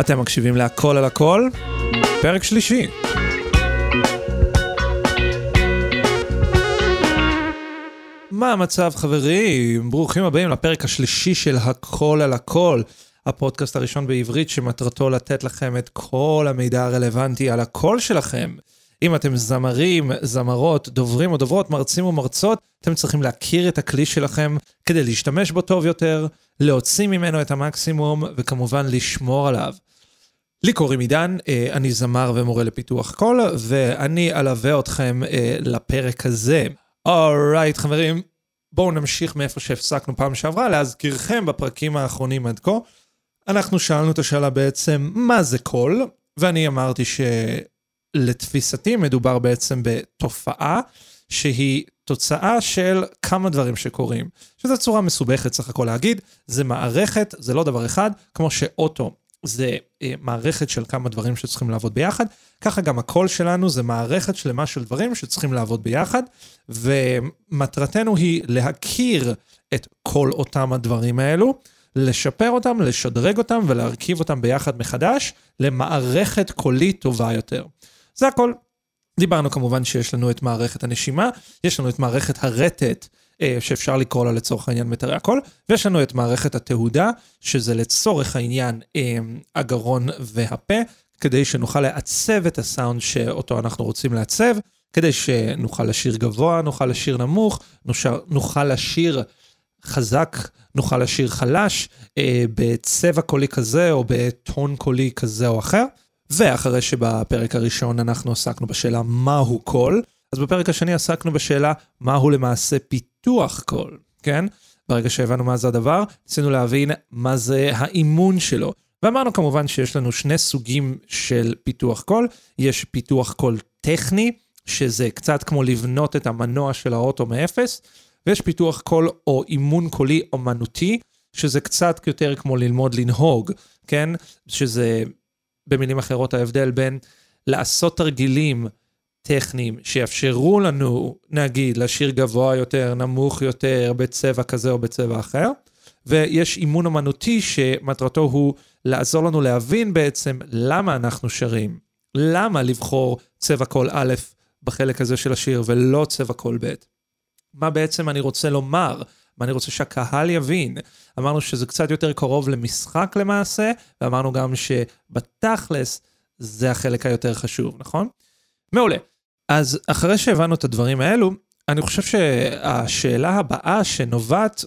אתם מקשיבים להכל על הכל, פרק שלישי. מה המצב חברים? ברוכים הבאים לפרק השלישי של הכל על הכל, הפודקאסט הראשון בעברית שמטרתו לתת לכם את כל המידע הרלוונטי על הקול שלכם. אם אתם זמרים, זמרות, דוברים או דוברות, מרצים ומרצות, אתם צריכים להכיר את הכלי שלכם כדי להשתמש בו טוב יותר, להוציא ממנו את המקסימום וכמובן לשמור עליו. לי קוראים עידן, אה, אני זמר ומורה לפיתוח קול, ואני אלווה אתכם אה, לפרק הזה. alright, חברים, בואו נמשיך מאיפה שהפסקנו פעם שעברה, להזכירכם בפרקים האחרונים עד כה. אנחנו שאלנו את השאלה בעצם, מה זה קול? ואני אמרתי שלתפיסתי מדובר בעצם בתופעה שהיא תוצאה של כמה דברים שקורים. שזו צורה מסובכת סך הכל להגיד, זה מערכת, זה לא דבר אחד, כמו שאוטו זה אה, מערכת של כמה דברים שצריכים לעבוד ביחד, ככה גם הקול שלנו זה מערכת שלמה של דברים שצריכים לעבוד ביחד, ומטרתנו היא להכיר את כל אותם הדברים האלו, לשפר אותם, לשדרג אותם ולהרכיב אותם ביחד מחדש למערכת קולית טובה יותר. זה הכל. דיברנו כמובן שיש לנו את מערכת הנשימה, יש לנו את מערכת הרטט, אה, שאפשר לקרוא לה לצורך העניין מיתרי הקול, ויש לנו את מערכת התהודה, שזה לצורך העניין אה, הגרון והפה, כדי שנוכל לעצב את הסאונד שאותו אנחנו רוצים לעצב, כדי שנוכל לשיר גבוה, נוכל לשיר נמוך, נוכל, לשיר חזק, נוכל לשיר חלש, אה, בצבע קולי כזה או בטון קולי כזה או אחר. ואחרי שבפרק הראשון אנחנו עסקנו בשאלה מהו קול, אז בפרק השני עסקנו בשאלה מהו למעשה פיתוח קול, כן? ברגע שהבנו מה זה הדבר, ניסינו להבין מה זה האימון שלו. ואמרנו כמובן שיש לנו שני סוגים של פיתוח קול, יש פיתוח קול טכני, שזה קצת כמו לבנות את המנוע של האוטו מאפס, ויש פיתוח קול או אימון קולי אומנותי, שזה קצת יותר כמו ללמוד לנהוג, כן? שזה במילים אחרות ההבדל בין לעשות תרגילים טכניים שיאפשרו לנו, נגיד, לשיר גבוה יותר, נמוך יותר, בצבע כזה או בצבע אחר, ויש אימון אמנותי שמטרתו הוא לעזור לנו להבין בעצם למה אנחנו שרים, למה לבחור צבע קול א' בחלק הזה של השיר ולא צבע קול ב'. מה בעצם אני רוצה לומר, מה אני רוצה שהקהל יבין. אמרנו שזה קצת יותר קרוב למשחק למעשה, ואמרנו גם שבתכלס זה החלק היותר חשוב, נכון? מעולה. אז אחרי שהבנו את הדברים האלו, אני חושב שהשאלה הבאה שנובעת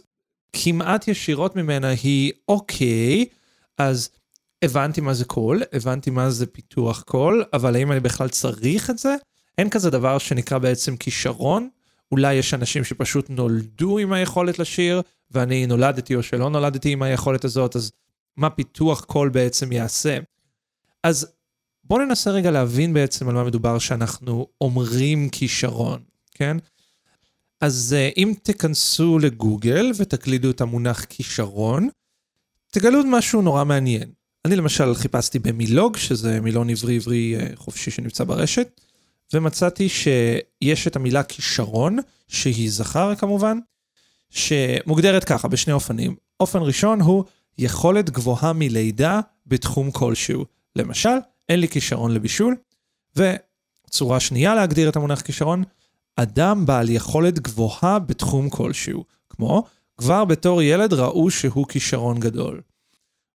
כמעט ישירות ממנה היא, אוקיי, אז הבנתי מה זה קול, הבנתי מה זה פיתוח קול, אבל האם אני בכלל צריך את זה? אין כזה דבר שנקרא בעצם כישרון. אולי יש אנשים שפשוט נולדו עם היכולת לשיר, ואני נולדתי או שלא נולדתי עם היכולת הזאת, אז מה פיתוח קול בעצם יעשה? אז בואו ננסה רגע להבין בעצם על מה מדובר שאנחנו אומרים כישרון, כן? אז uh, אם תיכנסו לגוגל ותקלידו את המונח כישרון, תגלו משהו נורא מעניין. אני למשל חיפשתי במילוג, שזה מילון עברי עברי uh, חופשי שנמצא ברשת, ומצאתי שיש את המילה כישרון, שהיא זכר כמובן, שמוגדרת ככה בשני אופנים. אופן ראשון הוא יכולת גבוהה מלידה בתחום כלשהו. למשל, אין לי כישרון לבישול, וצורה שנייה להגדיר את המונח כישרון, אדם בעל יכולת גבוהה בתחום כלשהו, כמו כבר בתור ילד ראו שהוא כישרון גדול.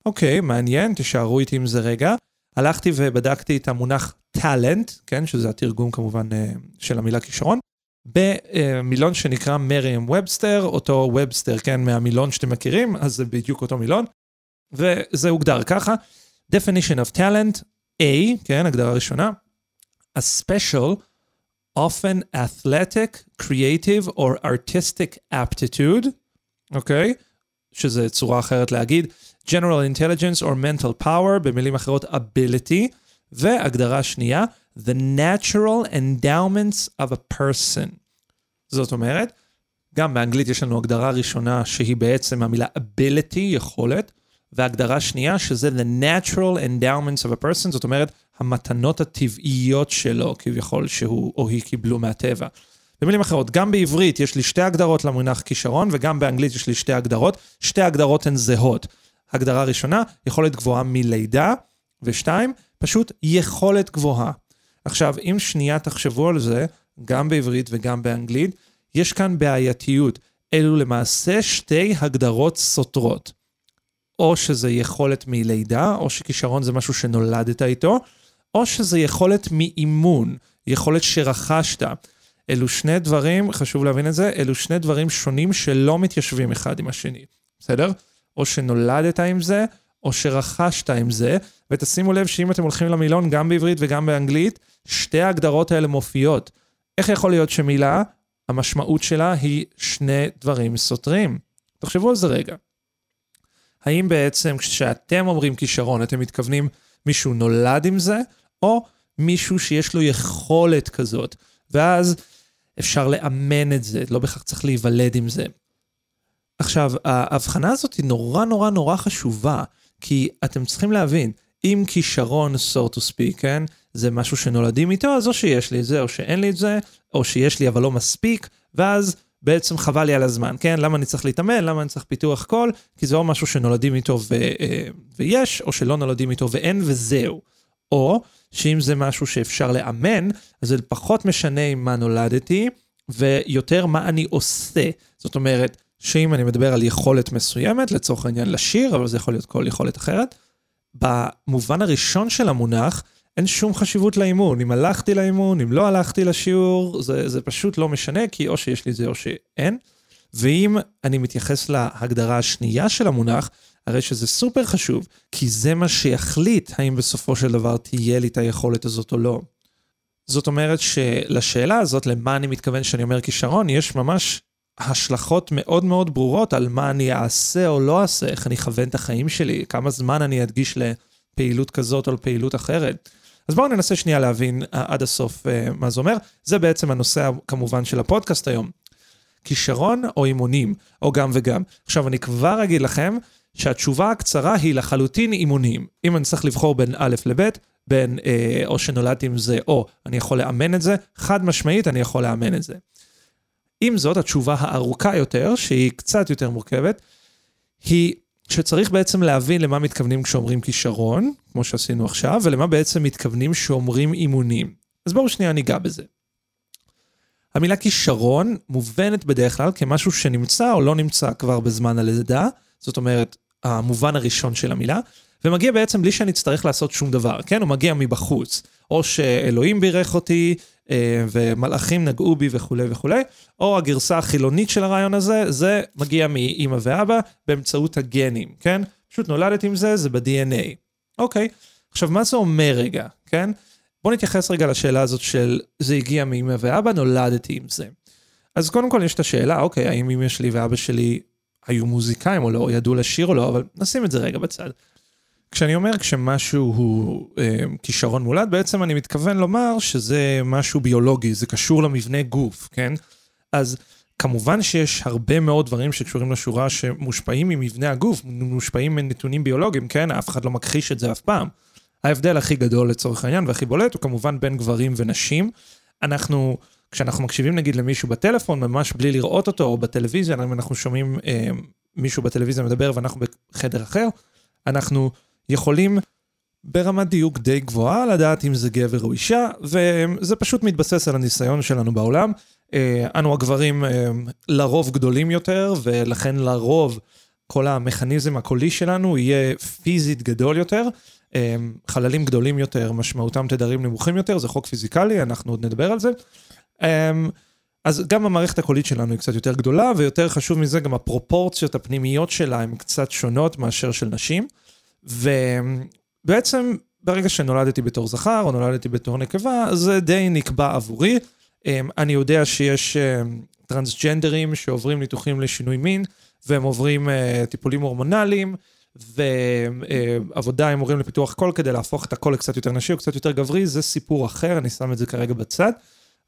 אוקיי, מעניין, תישארו איתי עם זה רגע. הלכתי ובדקתי את המונח טאלנט, כן, שזה התרגום כמובן אה, של המילה כישרון, במילון שנקרא מריאם ובסטר, אותו ובסטר, כן, מהמילון שאתם מכירים, אז זה בדיוק אותו מילון, וזה הוגדר ככה, definition of talent, A, כן, הגדרה ראשונה, a special, often athletic, creative or artistic aptitude, אוקיי? Okay? שזה צורה אחרת להגיד, general intelligence or mental power, במילים אחרות ability, והגדרה שנייה, the natural endowments of a person. זאת אומרת, גם באנגלית יש לנו הגדרה ראשונה שהיא בעצם המילה ability, יכולת, והגדרה שנייה שזה the natural endowments of a person, זאת אומרת, המתנות הטבעיות שלו, כביכול, שהוא או היא קיבלו מהטבע. במילים אחרות, גם בעברית יש לי שתי הגדרות למונח כישרון, וגם באנגלית יש לי שתי הגדרות. שתי הגדרות הן זהות. הגדרה ראשונה, יכולת גבוהה מלידה, ושתיים, פשוט יכולת גבוהה. עכשיו, אם שנייה תחשבו על זה, גם בעברית וגם באנגלית, יש כאן בעייתיות. אלו למעשה שתי הגדרות סותרות. או שזה יכולת מלידה, או שכישרון זה משהו שנולדת איתו, או שזה יכולת מאימון, יכולת שרכשת. אלו שני דברים, חשוב להבין את זה, אלו שני דברים שונים שלא מתיישבים אחד עם השני, בסדר? או שנולדת עם זה, או שרכשת עם זה, ותשימו לב שאם אתם הולכים למילון גם בעברית וגם באנגלית, שתי ההגדרות האלה מופיעות. איך יכול להיות שמילה, המשמעות שלה היא שני דברים סותרים? תחשבו על זה רגע. האם בעצם כשאתם אומרים כישרון, אתם מתכוונים מישהו נולד עם זה, או מישהו שיש לו יכולת כזאת, ואז אפשר לאמן את זה, לא בהכרח צריך להיוולד עם זה. עכשיו, ההבחנה הזאת היא נורא נורא נורא חשובה, כי אתם צריכים להבין, אם כישרון, so to speak, כן, זה משהו שנולדים איתו, אז או שיש לי את זה, או שאין לי את זה, או שיש לי אבל לא מספיק, ואז בעצם חבל לי על הזמן, כן? למה אני צריך להתאמן? למה אני צריך פיתוח קול? כי זה או משהו שנולדים איתו ו, אה, ויש, או שלא נולדים איתו ואין, וזהו. או שאם זה משהו שאפשר לאמן, אז זה פחות משנה עם מה נולדתי, ויותר מה אני עושה. זאת אומרת, שאם אני מדבר על יכולת מסוימת, לצורך העניין לשיר, אבל זה יכול להיות כל יכולת אחרת, במובן הראשון של המונח, אין שום חשיבות לאימון. אם הלכתי לאימון, אם לא הלכתי לשיעור, זה, זה פשוט לא משנה, כי או שיש לי זה או שאין. ואם אני מתייחס להגדרה השנייה של המונח, הרי שזה סופר חשוב, כי זה מה שיחליט האם בסופו של דבר תהיה לי את היכולת הזאת או לא. זאת אומרת שלשאלה הזאת, למה אני מתכוון שאני אומר כישרון, יש ממש השלכות מאוד מאוד ברורות על מה אני אעשה או לא אעשה, איך אני אכוון את החיים שלי, כמה זמן אני אדגיש לפעילות כזאת או לפעילות אחרת. אז בואו ננסה שנייה להבין אה, עד הסוף uh, מה זה אומר. זה בעצם הנושא כמובן של הפודקאסט היום. כישרון או אימונים, או גם וגם. עכשיו, אני כבר אגיד לכם שהתשובה הקצרה היא לחלוטין אימונים. אם אני צריך לבחור בין א' לב', בין אה, או שנולדתי עם זה, או אני יכול לאמן את זה, חד משמעית אני יכול לאמן את זה. עם זאת, התשובה הארוכה יותר, שהיא קצת יותר מורכבת, היא שצריך בעצם להבין למה מתכוונים כשאומרים כישרון, כמו שעשינו עכשיו, ולמה בעצם מתכוונים כשאומרים אימונים. אז בואו שנייה ניגע בזה. המילה כישרון מובנת בדרך כלל כמשהו שנמצא או לא נמצא כבר בזמן הלידה, זאת אומרת, המובן הראשון של המילה, ומגיע בעצם בלי שאני אצטרך לעשות שום דבר, כן? הוא מגיע מבחוץ. או שאלוהים בירך אותי, ומלאכים נגעו בי וכולי וכולי, או הגרסה החילונית של הרעיון הזה, זה מגיע מאימא ואבא באמצעות הגנים, כן? פשוט נולדתי עם זה, זה ב-DNA. אוקיי, עכשיו מה זה אומר רגע, כן? בואו נתייחס רגע לשאלה הזאת של זה הגיע מאמא ואבא, נולדתי עם זה. אז קודם כל יש את השאלה, אוקיי, האם אמא שלי ואבא שלי היו מוזיקאים או לא, ידעו לשיר או לא, אבל נשים את זה רגע בצד. כשאני אומר כשמשהו הוא אה, כישרון מולד, בעצם אני מתכוון לומר שזה משהו ביולוגי, זה קשור למבנה גוף, כן? אז כמובן שיש הרבה מאוד דברים שקשורים לשורה שמושפעים ממבנה הגוף, מושפעים מנתונים ביולוגיים, כן? אף אחד לא מכחיש את זה אף פעם. ההבדל הכי גדול לצורך העניין והכי בולט הוא כמובן בין גברים ונשים. אנחנו, כשאנחנו מקשיבים נגיד למישהו בטלפון, ממש בלי לראות אותו, או בטלוויזיה, אם אנחנו שומעים אה, מישהו בטלוויזיה מדבר ואנחנו בחדר אחר, אנחנו יכולים ברמת דיוק די גבוהה לדעת אם זה גבר או אישה, וזה פשוט מתבסס על הניסיון שלנו בעולם. אה, אנו הגברים אה, לרוב גדולים יותר, ולכן לרוב כל המכניזם הקולי שלנו יהיה פיזית גדול יותר. אה, חללים גדולים יותר, משמעותם תדרים נמוכים יותר, זה חוק פיזיקלי, אנחנו עוד נדבר על זה. אז גם המערכת הקולית שלנו היא קצת יותר גדולה, ויותר חשוב מזה, גם הפרופורציות הפנימיות שלה הן קצת שונות מאשר של נשים. ובעצם ברגע שנולדתי בתור זכר או נולדתי בתור נקבה, זה די נקבע עבורי. אמ, אני יודע שיש אמ, טרנסג'נדרים שעוברים ניתוחים לשינוי מין, והם עוברים אה, טיפולים הורמונליים, ועבודה עם הורים לפיתוח קול כדי להפוך את הקול לקצת יותר נשי או קצת יותר גברי, זה סיפור אחר, אני שם את זה כרגע בצד.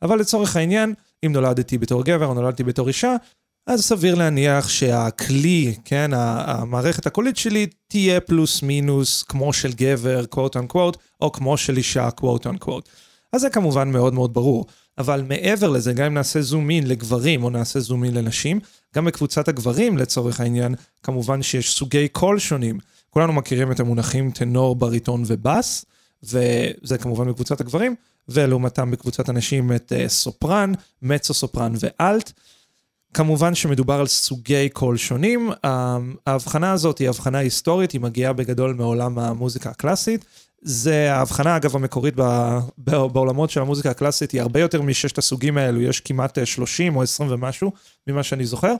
אבל לצורך העניין, אם נולדתי בתור גבר או נולדתי בתור אישה, אז סביר להניח שהכלי, כן, המערכת הקולית שלי תהיה פלוס מינוס כמו של גבר, quote unquote, או כמו של אישה, quote unquote. אז זה כמובן מאוד מאוד ברור. אבל מעבר לזה, גם אם נעשה zoom in לגברים או נעשה zoom in לנשים, גם בקבוצת הגברים לצורך העניין, כמובן שיש סוגי קול שונים. כולנו מכירים את המונחים טנור, בריטון ובאס, וזה כמובן בקבוצת הגברים, ולעומתם בקבוצת הנשים את uh, סופרן, מצו סופרן ואלט. כמובן שמדובר על סוגי קול שונים. ההבחנה הזאת היא הבחנה היסטורית, היא מגיעה בגדול מעולם המוזיקה הקלאסית. זה ההבחנה, אגב, המקורית בעולמות של המוזיקה הקלאסית, היא הרבה יותר מששת הסוגים האלו, יש כמעט 30 או 20 ומשהו, ממה שאני זוכר.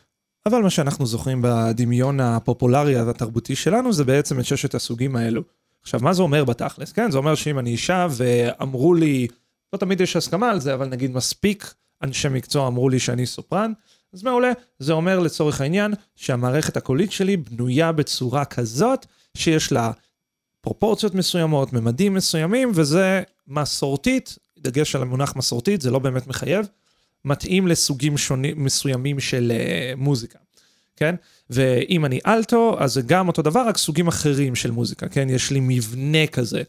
אבל מה שאנחנו זוכרים בדמיון הפופולרי והתרבותי שלנו, זה בעצם את ששת הסוגים האלו. עכשיו, מה זה אומר בתכלס? כן, זה אומר שאם אני אישה ואמרו לי, לא תמיד יש הסכמה על זה, אבל נגיד מספיק אנשי מקצוע אמרו לי שאני סופרן, אז מעולה, זה אומר לצורך העניין שהמערכת הקולית שלי בנויה בצורה כזאת שיש לה פרופורציות מסוימות, ממדים מסוימים, וזה מסורתית, דגש על המונח מסורתית, זה לא באמת מחייב, מתאים לסוגים שונים מסוימים של uh, מוזיקה, כן? ואם אני אלטו, אז זה גם אותו דבר, רק סוגים אחרים של מוזיקה, כן? יש לי מבנה כזה.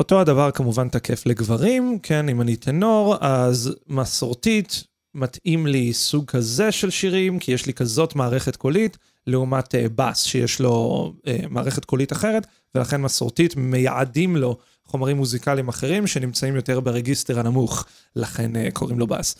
אותו הדבר כמובן תקף לגברים, כן? אם אני טנור, אז מסורתית, מתאים לי סוג כזה של שירים, כי יש לי כזאת מערכת קולית, לעומת uh, בס, שיש לו uh, מערכת קולית אחרת, ולכן מסורתית מייעדים לו חומרים מוזיקליים אחרים שנמצאים יותר ברגיסטר הנמוך, לכן uh, קוראים לו בס.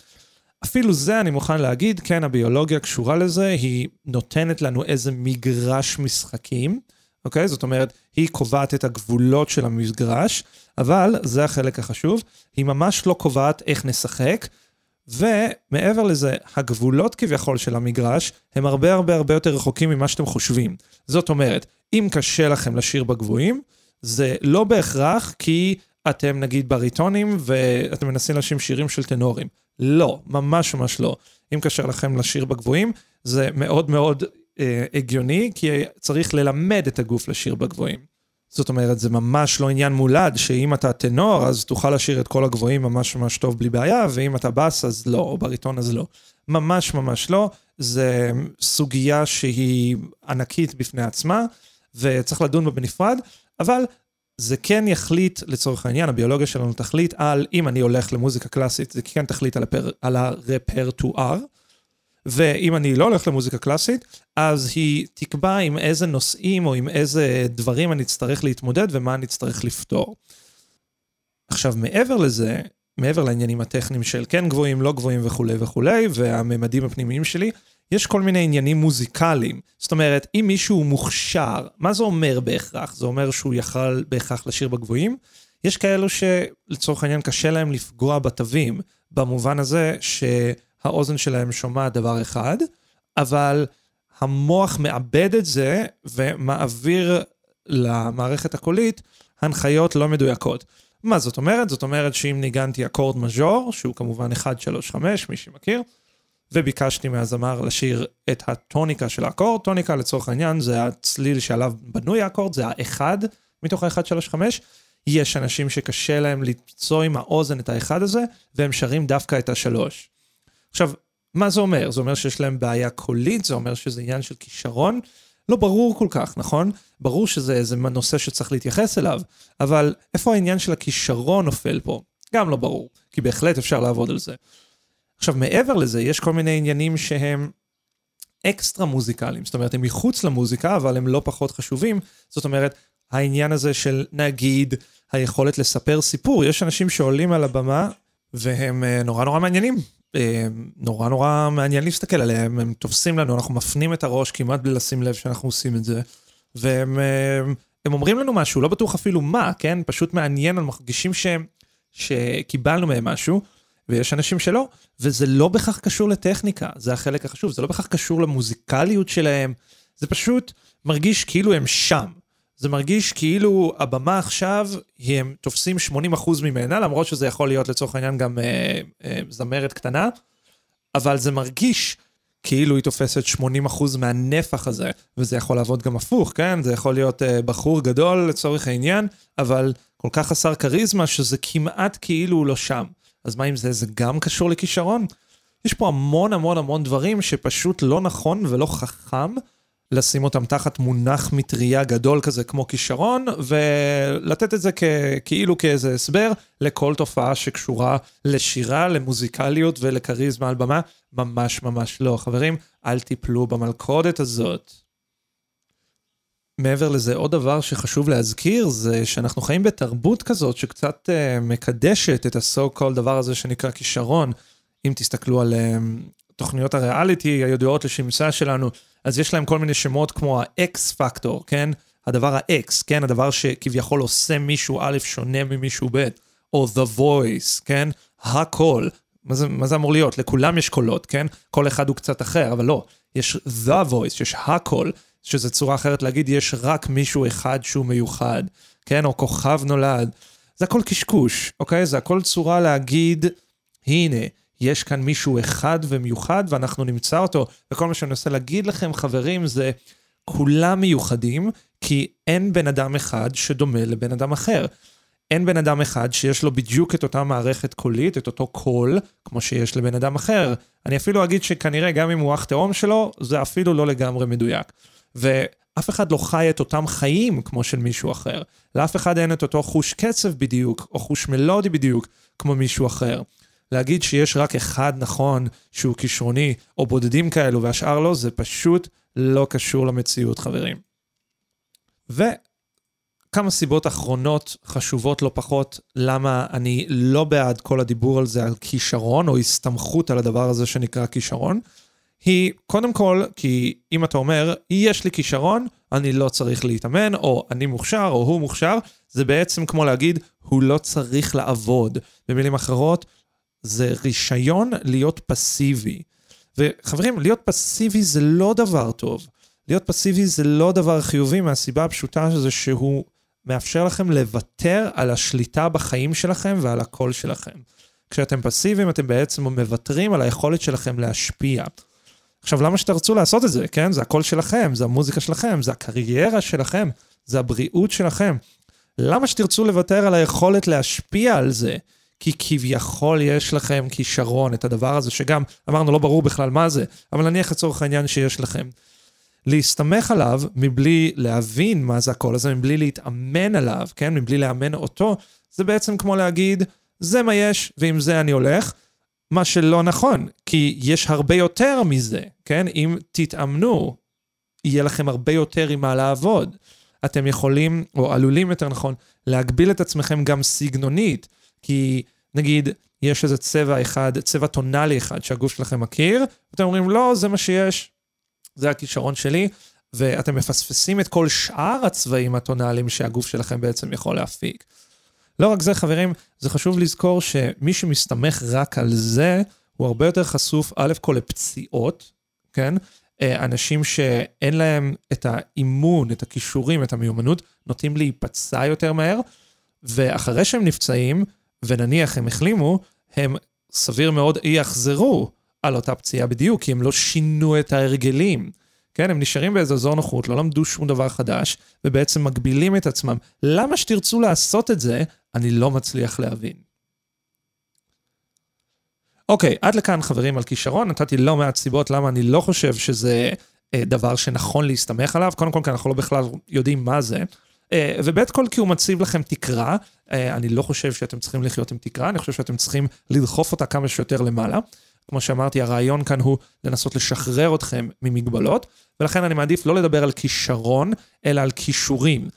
אפילו זה אני מוכן להגיד, כן, הביולוגיה קשורה לזה, היא נותנת לנו איזה מגרש משחקים, אוקיי? זאת אומרת, היא קובעת את הגבולות של המגרש, אבל, זה החלק החשוב, היא ממש לא קובעת איך נשחק, ומעבר לזה, הגבולות כביכול של המגרש הם הרבה הרבה הרבה יותר רחוקים ממה שאתם חושבים. זאת אומרת, אם קשה לכם לשיר בגבוהים, זה לא בהכרח כי אתם נגיד בריטונים ואתם מנסים לשיר שירים של טנורים. לא, ממש ממש לא. אם קשה לכם לשיר בגבוהים, זה מאוד מאוד אה, הגיוני, כי צריך ללמד את הגוף לשיר בגבוהים. זאת אומרת, זה ממש לא עניין מולד, שאם אתה טנור, אז תוכל לשיר את כל הגבוהים ממש ממש טוב בלי בעיה, ואם אתה בס, אז לא, או בריטון, אז לא. ממש ממש לא. זה סוגיה שהיא ענקית בפני עצמה, וצריך לדון בה בנפרד, אבל זה כן יחליט, לצורך העניין, הביולוגיה שלנו תחליט על, אם אני הולך למוזיקה קלאסית, זה כן תחליט על, הפר, על הרפרטואר. ואם אני לא הולך למוזיקה קלאסית, אז היא תקבע עם איזה נושאים או עם איזה דברים אני אצטרך להתמודד ומה אני אצטרך לפתור. עכשיו, מעבר לזה, מעבר לעניינים הטכניים של כן גבוהים, לא גבוהים וכולי וכולי, והממדים הפנימיים שלי, יש כל מיני עניינים מוזיקליים. זאת אומרת, אם מישהו מוכשר, מה זה אומר בהכרח? זה אומר שהוא יכל בהכרח לשיר בגבוהים? יש כאלו שלצורך העניין קשה להם לפגוע בתווים, במובן הזה ש... האוזן שלהם שומעת דבר אחד, אבל המוח מאבד את זה ומעביר למערכת הקולית הנחיות לא מדויקות. מה זאת אומרת? זאת אומרת שאם ניגנתי אקורד מז'ור, שהוא כמובן 1, 3, 5, מי שמכיר, וביקשתי מהזמר לשיר את הטוניקה של האקורד, טוניקה לצורך העניין זה הצליל שעליו בנוי האקורד, זה האחד מתוך ה-1, 3, 5. יש אנשים שקשה להם למצוא עם האוזן את האחד הזה, והם שרים דווקא את השלוש. עכשיו, מה זה אומר? זה אומר שיש להם בעיה קולית? זה אומר שזה עניין של כישרון? לא ברור כל כך, נכון? ברור שזה איזה נושא שצריך להתייחס אליו, אבל איפה העניין של הכישרון נופל פה? גם לא ברור, כי בהחלט אפשר לעבוד על זה. עכשיו, מעבר לזה, יש כל מיני עניינים שהם אקסטרה מוזיקליים, זאת אומרת, הם מחוץ למוזיקה, אבל הם לא פחות חשובים. זאת אומרת, העניין הזה של, נגיד, היכולת לספר סיפור. יש אנשים שעולים על הבמה והם אה, נורא נורא מעניינים. אה, נורא נורא מעניין להסתכל עליהם, הם תופסים לנו, אנחנו מפנים את הראש כמעט בלי לשים לב שאנחנו עושים את זה, והם אה, הם אומרים לנו משהו, לא בטוח אפילו מה, כן? פשוט מעניין, אנחנו מרגישים שהם, שקיבלנו מהם משהו, ויש אנשים שלא, וזה לא בהכרח קשור לטכניקה, זה החלק החשוב, זה לא בהכרח קשור למוזיקליות שלהם, זה פשוט מרגיש כאילו הם שם. זה מרגיש כאילו הבמה עכשיו, הם תופסים 80% ממנה, למרות שזה יכול להיות לצורך העניין גם אה, אה, זמרת קטנה, אבל זה מרגיש כאילו היא תופסת 80% מהנפח הזה, וזה יכול לעבוד גם הפוך, כן? זה יכול להיות אה, בחור גדול לצורך העניין, אבל כל כך חסר כריזמה שזה כמעט כאילו לא שם. אז מה אם זה, זה גם קשור לכישרון? יש פה המון המון המון דברים שפשוט לא נכון ולא חכם. לשים אותם תחת מונח מטריה גדול כזה כמו כישרון, ולתת את זה כ, כאילו כאיזה הסבר לכל תופעה שקשורה לשירה, למוזיקליות ולכריזמה על במה. ממש ממש לא. חברים, אל תיפלו במלכודת הזאת. מעבר לזה, עוד דבר שחשוב להזכיר זה שאנחנו חיים בתרבות כזאת שקצת uh, מקדשת את ה-so דבר הזה שנקרא כישרון. אם תסתכלו על uh, תוכניות הריאליטי הידועות לשמצה שלנו, אז יש להם כל מיני שמות כמו ה-X Factor, כן? הדבר ה-X, כן? הדבר שכביכול עושה מישהו א' שונה ממישהו ב', או The Voice, כן? הקול. מה זה, מה זה אמור להיות? לכולם יש קולות, כן? כל אחד הוא קצת אחר, אבל לא. יש The Voice, יש הקול, שזה צורה אחרת להגיד, יש רק מישהו אחד שהוא מיוחד, כן? או כוכב נולד. זה הכל קשקוש, אוקיי? זה הכל צורה להגיד, הנה, יש כאן מישהו אחד ומיוחד ואנחנו נמצא אותו. וכל מה שאני מנסה להגיד לכם, חברים, זה כולם מיוחדים, כי אין בן אדם אחד שדומה לבן אדם אחר. אין בן אדם אחד שיש לו בדיוק את אותה מערכת קולית, את אותו קול, כמו שיש לבן אדם אחר. אני אפילו אגיד שכנראה גם אם הוא אח תאום שלו, זה אפילו לא לגמרי מדויק. ואף אחד לא חי את אותם חיים כמו של מישהו אחר. לאף אחד אין את אותו חוש קצב בדיוק, או חוש מלודי בדיוק, כמו מישהו אחר. להגיד שיש רק אחד נכון שהוא כישרוני, או בודדים כאלו והשאר לא, זה פשוט לא קשור למציאות, חברים. וכמה סיבות אחרונות חשובות לא פחות, למה אני לא בעד כל הדיבור על זה, על כישרון, או הסתמכות על הדבר הזה שנקרא כישרון, היא קודם כל, כי אם אתה אומר, יש לי כישרון, אני לא צריך להתאמן, או אני מוכשר, או הוא מוכשר, זה בעצם כמו להגיד, הוא לא צריך לעבוד. במילים אחרות, זה רישיון להיות פסיבי. וחברים, להיות פסיבי זה לא דבר טוב. להיות פסיבי זה לא דבר חיובי מהסיבה הפשוטה שזה שהוא מאפשר לכם לוותר על השליטה בחיים שלכם ועל הקול שלכם. כשאתם פסיביים אתם בעצם מוותרים על היכולת שלכם להשפיע. עכשיו, למה שתרצו לעשות את זה, כן? זה הקול שלכם, זה המוזיקה שלכם, זה הקריירה שלכם, זה הבריאות שלכם. למה שתרצו לוותר על היכולת להשפיע על זה? כי כביכול יש לכם כישרון, את הדבר הזה, שגם אמרנו לא ברור בכלל מה זה, אבל נניח לצורך העניין שיש לכם. להסתמך עליו מבלי להבין מה זה הקול הזה, מבלי להתאמן עליו, כן? מבלי לאמן אותו, זה בעצם כמו להגיד, זה מה יש, ועם זה אני הולך. מה שלא נכון, כי יש הרבה יותר מזה, כן? אם תתאמנו, יהיה לכם הרבה יותר עם מה לעבוד. אתם יכולים, או עלולים יותר נכון, להגביל את עצמכם גם סגנונית, כי נגיד, יש איזה צבע אחד, צבע טונאלי אחד שהגוף שלכם מכיר, ואתם אומרים, לא, זה מה שיש, זה הכישרון שלי, ואתם מפספסים את כל שאר הצבעים הטונאליים שהגוף שלכם בעצם יכול להפיק. לא רק זה, חברים, זה חשוב לזכור שמי שמסתמך רק על זה, הוא הרבה יותר חשוף, א' כל לפציעות, כן? אה, אנשים שאין להם את האימון, את הכישורים, את המיומנות, נוטים להיפצע יותר מהר, ואחרי שהם נפצעים, ונניח הם החלימו, הם סביר מאוד יחזרו על אותה פציעה בדיוק, כי הם לא שינו את ההרגלים. כן, הם נשארים באיזה אזור נוחות, לא למדו שום דבר חדש, ובעצם מגבילים את עצמם. למה שתרצו לעשות את זה, אני לא מצליח להבין. אוקיי, עד לכאן חברים על כישרון, נתתי לא מעט סיבות למה אני לא חושב שזה אה, דבר שנכון להסתמך עליו, קודם כל כי אנחנו לא בכלל יודעים מה זה. אה, וב' כל כי הוא מציב לכם תקרה, אה, אני לא חושב שאתם צריכים לחיות עם תקרה, אני חושב שאתם צריכים לדחוף אותה כמה שיותר למעלה. כמו שאמרתי, הרעיון כאן הוא לנסות לשחרר אתכם ממגבלות, ולכן אני מעדיף לא לדבר על כישרון, אלא על כישורים.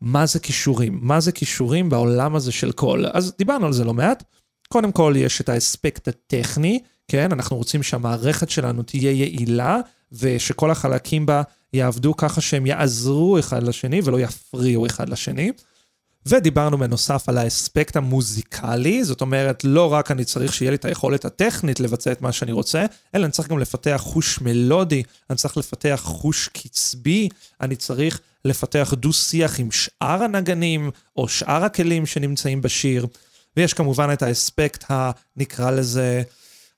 מה זה כישורים? מה זה כישורים בעולם הזה של קול? אז דיברנו על זה לא מעט. קודם כל, יש את האספקט הטכני, כן? אנחנו רוצים שהמערכת שלנו תהיה יעילה, ושכל החלקים בה יעבדו ככה שהם יעזרו אחד לשני ולא יפריעו אחד לשני. ודיברנו בנוסף על האספקט המוזיקלי, זאת אומרת, לא רק אני צריך שיהיה לי את היכולת הטכנית לבצע את מה שאני רוצה, אלא אני צריך גם לפתח חוש מלודי, אני צריך לפתח חוש קצבי, אני צריך לפתח דו-שיח עם שאר הנגנים, או שאר הכלים שנמצאים בשיר. ויש כמובן את האספקט הנקרא לזה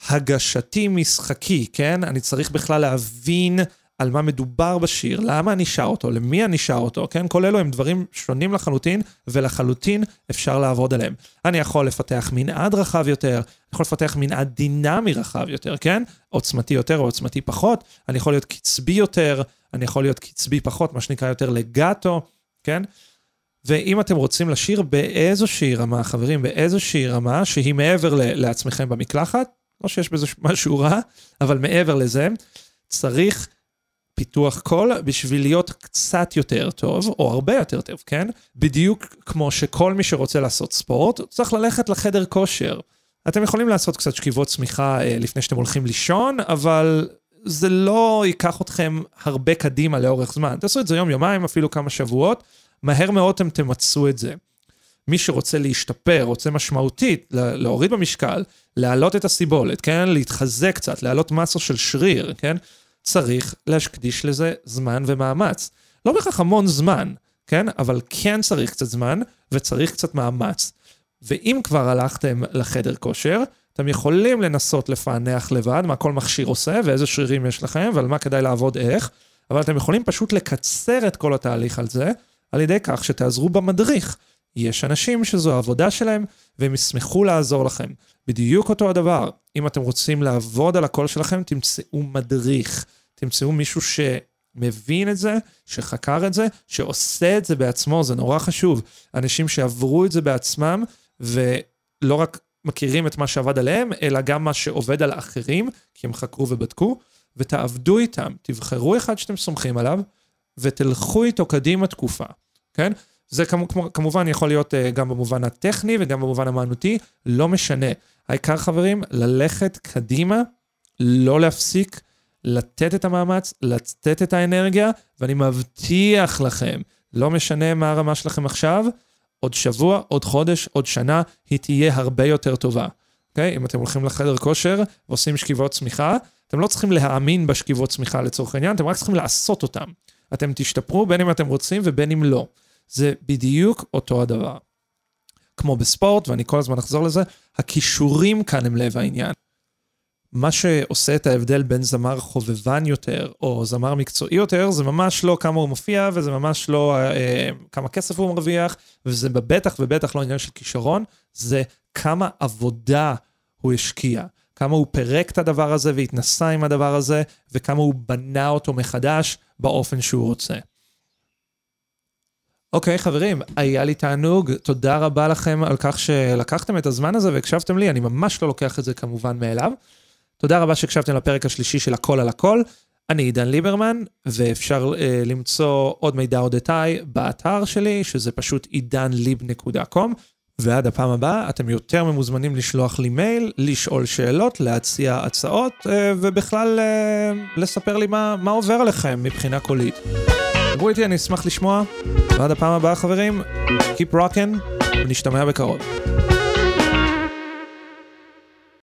הגשתי משחקי, כן? אני צריך בכלל להבין על מה מדובר בשיר, למה אני שר אותו, למי אני שר אותו, כן? כל אלו הם דברים שונים לחלוטין, ולחלוטין אפשר לעבוד עליהם. אני יכול לפתח מנעד רחב יותר, אני יכול לפתח מנעד דינמי רחב יותר, כן? עוצמתי יותר או עוצמתי פחות, אני יכול להיות קצבי יותר, אני יכול להיות קצבי פחות, מה שנקרא יותר לגאטו, כן? ואם אתם רוצים לשיר באיזושהי רמה, חברים, באיזושהי רמה שהיא מעבר לעצמכם במקלחת, לא שיש בזה משהו רע, אבל מעבר לזה, צריך פיתוח קול בשביל להיות קצת יותר טוב, או הרבה יותר טוב, כן? בדיוק כמו שכל מי שרוצה לעשות ספורט, צריך ללכת לחדר כושר. אתם יכולים לעשות קצת שכיבות צמיחה אה, לפני שאתם הולכים לישון, אבל זה לא ייקח אתכם הרבה קדימה לאורך זמן. תעשו את זה יום-יומיים, אפילו כמה שבועות, מהר מאוד אתם תמצו את זה. מי שרוצה להשתפר, רוצה משמעותית, להוריד במשקל, להעלות את הסיבולת, כן? להתחזק קצת, להעלות מסו של שריר, כן? צריך להקדיש לזה זמן ומאמץ. לא בהכרח המון זמן, כן? אבל כן צריך קצת זמן וצריך קצת מאמץ. ואם כבר הלכתם לחדר כושר, אתם יכולים לנסות לפענח לבד מה כל מכשיר עושה ואיזה שרירים יש לכם ועל מה כדאי לעבוד איך, אבל אתם יכולים פשוט לקצר את כל התהליך על זה, על ידי כך שתעזרו במדריך. יש אנשים שזו העבודה שלהם, והם ישמחו לעזור לכם. בדיוק אותו הדבר, אם אתם רוצים לעבוד על הקול שלכם, תמצאו מדריך. תמצאו מישהו שמבין את זה, שחקר את זה, שעושה את זה בעצמו, זה נורא חשוב. אנשים שעברו את זה בעצמם, ולא רק מכירים את מה שעבד עליהם, אלא גם מה שעובד על אחרים, כי הם חקרו ובדקו, ותעבדו איתם, תבחרו אחד שאתם סומכים עליו, ותלכו איתו קדימה תקופה, כן? זה כמובן יכול להיות אה, גם במובן הטכני וגם במובן המענותי, לא משנה. העיקר חברים, ללכת קדימה, לא להפסיק, לתת את המאמץ, לתת את האנרגיה, ואני מבטיח לכם, לא משנה מה הרמה שלכם עכשיו, עוד שבוע, עוד חודש, עוד שנה, היא תהיה הרבה יותר טובה. אוקיי? Okay? אם אתם הולכים לחדר כושר ועושים שכיבות צמיחה, אתם לא צריכים להאמין בשכיבות צמיחה לצורך העניין, אתם רק צריכים לעשות אותם. אתם תשתפרו בין אם אתם רוצים ובין אם לא. זה בדיוק אותו הדבר. כמו בספורט, ואני כל הזמן אחזור לזה, הכישורים כאן הם לב העניין. מה שעושה את ההבדל בין זמר חובבן יותר או זמר מקצועי יותר, זה ממש לא כמה הוא מופיע וזה ממש לא אה, כמה כסף הוא מרוויח, וזה בטח ובטח לא עניין של כישרון, זה כמה עבודה הוא השקיע, כמה הוא פירק את הדבר הזה והתנסה עם הדבר הזה, וכמה הוא בנה אותו מחדש באופן שהוא רוצה. אוקיי, okay, חברים, היה לי תענוג, תודה רבה לכם על כך שלקחתם את הזמן הזה והקשבתם לי, אני ממש לא לוקח את זה כמובן מאליו. תודה רבה שהקשבתם לפרק השלישי של הכל על הכל. אני עידן ליברמן, ואפשר uh, למצוא עוד מידע אודותיי באתר שלי, שזה פשוט עידנליב.com. ועד הפעם הבאה, אתם יותר ממוזמנים לשלוח לי מייל, לשאול שאלות, להציע הצעות, uh, ובכלל uh, לספר לי מה, מה עובר עליכם מבחינה קולית. דברו איתי, אני אשמח לשמוע. ועד הפעם הבאה, חברים, Keep rockin', ונשתמע בקרוב.